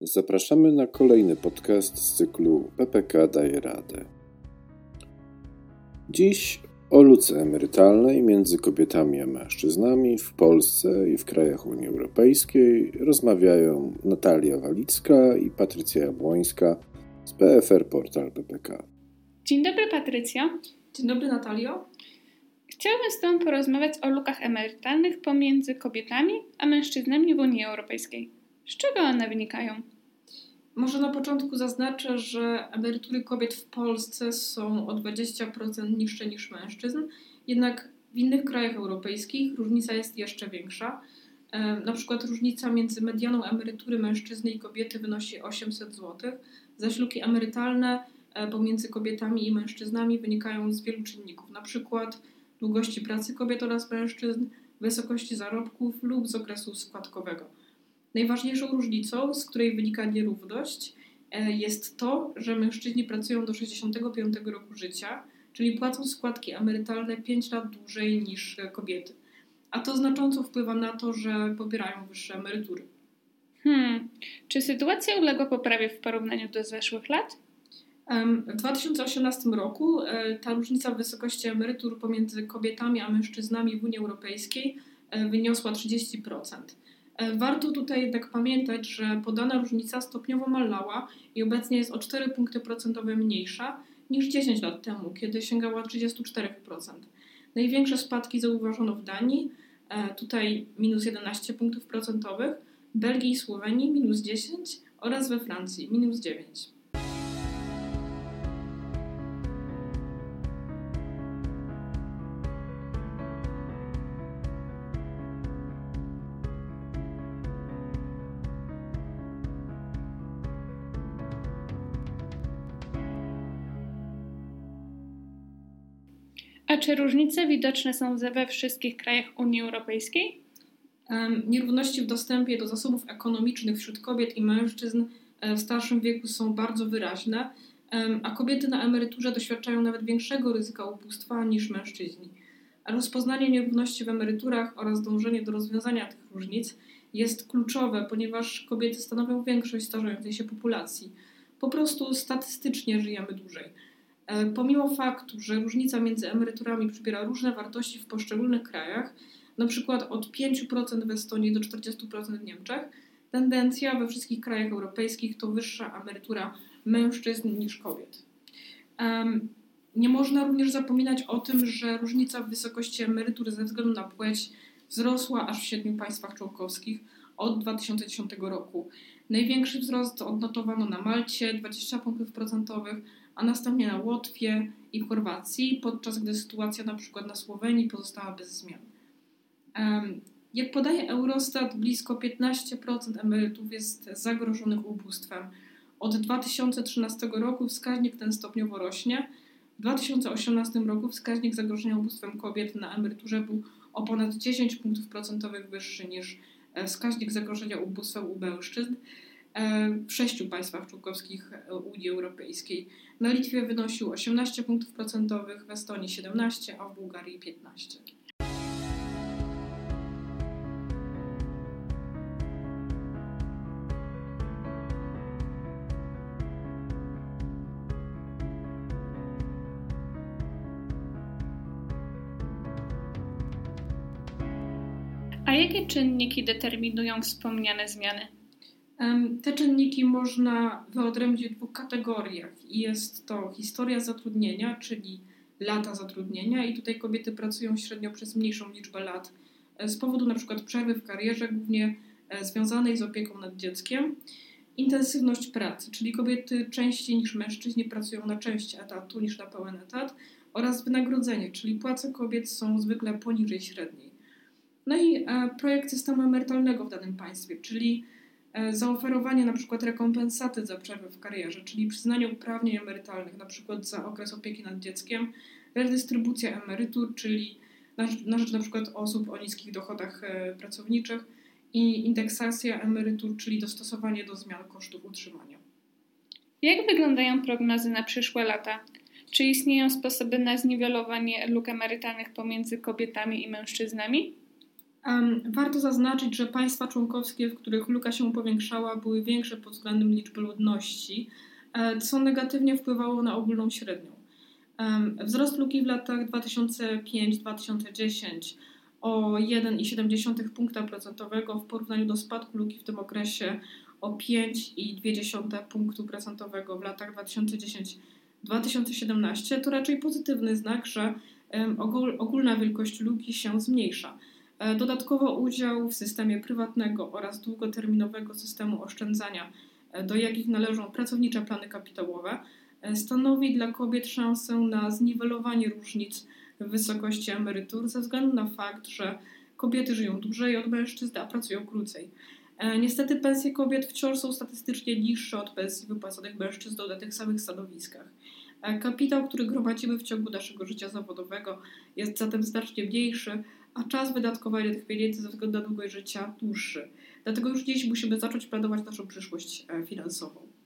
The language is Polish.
Zapraszamy na kolejny podcast z cyklu PPK daje radę. Dziś o luce emerytalnej między kobietami a mężczyznami w Polsce i w krajach Unii Europejskiej rozmawiają Natalia Walicka i Patrycja Jabłońska z PFR Portal PPK. Dzień dobry Patrycja. Dzień dobry Natalio. Chciałabym z Tobą porozmawiać o lukach emerytalnych pomiędzy kobietami a mężczyznami w Unii Europejskiej. Z czego one wynikają? Może na początku zaznaczę, że emerytury kobiet w Polsce są o 20% niższe niż mężczyzn, jednak w innych krajach europejskich różnica jest jeszcze większa. Na przykład różnica między medianą emerytury mężczyzny i kobiety wynosi 800 zł, zaś luki emerytalne e, pomiędzy kobietami i mężczyznami wynikają z wielu czynników, na przykład długości pracy kobiet oraz mężczyzn, wysokości zarobków lub z okresu składkowego. Najważniejszą różnicą, z której wynika nierówność, e, jest to, że mężczyźni pracują do 65 roku życia, czyli płacą składki emerytalne 5 lat dłużej niż kobiety. A to znacząco wpływa na to, że pobierają wyższe emerytury. Hmm. Czy sytuacja uległa poprawie w porównaniu do zeszłych lat? W 2018 roku e, ta różnica w wysokości emerytur pomiędzy kobietami a mężczyznami w Unii Europejskiej e, wyniosła 30%. E, warto tutaj jednak pamiętać, że podana różnica stopniowo malała i obecnie jest o 4 punkty procentowe mniejsza niż 10 lat temu, kiedy sięgała 34%. Największe spadki zauważono w Danii, e, tutaj minus 11 punktów procentowych, Belgii i Słowenii minus 10 oraz we Francji minus 9. A czy różnice widoczne są we wszystkich krajach Unii Europejskiej? Nierówności w dostępie do zasobów ekonomicznych wśród kobiet i mężczyzn e, w starszym wieku są bardzo wyraźne, a kobiety na emeryturze doświadczają nawet większego ryzyka ubóstwa niż mężczyźni. Rozpoznanie nierówności w emeryturach oraz dążenie do rozwiązania tych różnic jest kluczowe, ponieważ kobiety stanowią większość starzejącej się populacji. Po prostu statystycznie żyjemy dłużej. E, pomimo faktu, że różnica między emeryturami przybiera różne wartości w poszczególnych krajach, na przykład od 5% w Estonii do 40% w Niemczech, tendencja we wszystkich krajach europejskich to wyższa emerytura mężczyzn niż kobiet. Nie można również zapominać o tym, że różnica w wysokości emerytury ze względu na płeć wzrosła aż w siedmiu państwach członkowskich od 2010 roku. Największy wzrost odnotowano na Malcie 20 punktów procentowych, a następnie na Łotwie i Chorwacji, podczas gdy sytuacja na przykład na Słowenii pozostała bez zmian. Jak podaje Eurostat, blisko 15% emerytów jest zagrożonych ubóstwem. Od 2013 roku wskaźnik ten stopniowo rośnie. W 2018 roku wskaźnik zagrożenia ubóstwem kobiet na emeryturze był o ponad 10 punktów procentowych wyższy niż e, wskaźnik zagrożenia ubóstwem u mężczyzn. E, w sześciu państwach członkowskich e, Unii Europejskiej. Na Litwie wynosił 18 punktów procentowych, w Estonii 17, a w Bułgarii 15. A jakie czynniki determinują wspomniane zmiany? Te czynniki można wyodrębnić w dwóch kategoriach. Jest to historia zatrudnienia, czyli lata zatrudnienia, i tutaj kobiety pracują średnio przez mniejszą liczbę lat e, z powodu na przykład przerwy w karierze, głównie e, związanej z opieką nad dzieckiem. Intensywność pracy, czyli kobiety częściej niż mężczyźni pracują na część etatu niż na pełen etat, oraz wynagrodzenie, czyli płace kobiet są zwykle poniżej średniej. No i e, projekt systemu emerytalnego w danym państwie, czyli zaoferowanie na przykład rekompensaty za przerwę w karierze, czyli przyznanie uprawnień emerytalnych, na przykład za okres opieki nad dzieckiem, redystrybucja emerytur, czyli na, na rzecz na przykład osób o niskich dochodach e, pracowniczych i indeksacja emerytur, czyli dostosowanie do zmian kosztów utrzymania. Jak wyglądają prognozy na przyszłe lata? Czy istnieją sposoby na zniwelowanie luk emerytalnych pomiędzy kobietami i mężczyznami? Warto zaznaczyć, że państwa członkowskie, w których luka się powiększała, były większe pod względem liczby ludności, e, co negatywnie wpływało na ogólną średnią. Wzrost luki w latach 2005-2010 o 1,7 punkta procentowego w porównaniu do spadku luki w tym okresie o 5,2 punktu procentowego w latach 2010-2017 to raczej pozytywny znak, że ogólna wielkość luki się zmniejsza. E, dodatkowo udział w systemie prywatnego oraz długoterminowego systemu oszczędzania, e, do jakich należą pracownicze plany kapitałowe, e, stanowi dla kobiet szansę na zniwelowanie różnic w wysokości emerytur ze względu na fakt, że kobiety żyją dłużej od mężczyzn, a pracują krócej. Niestety pensje kobiet wciąż są statystycznie niższe od pensji wypłaconych mężczyzn na tych samych stanowiskach. Kapitał, który gromadzimy w ciągu naszego życia zawodowego, jest zatem znacznie mniejszy, a czas wydatkowania tych pieniędzy ze względu na długość życia dłuższy. Dlatego już dziś musimy zacząć planować naszą przyszłość e, finansową.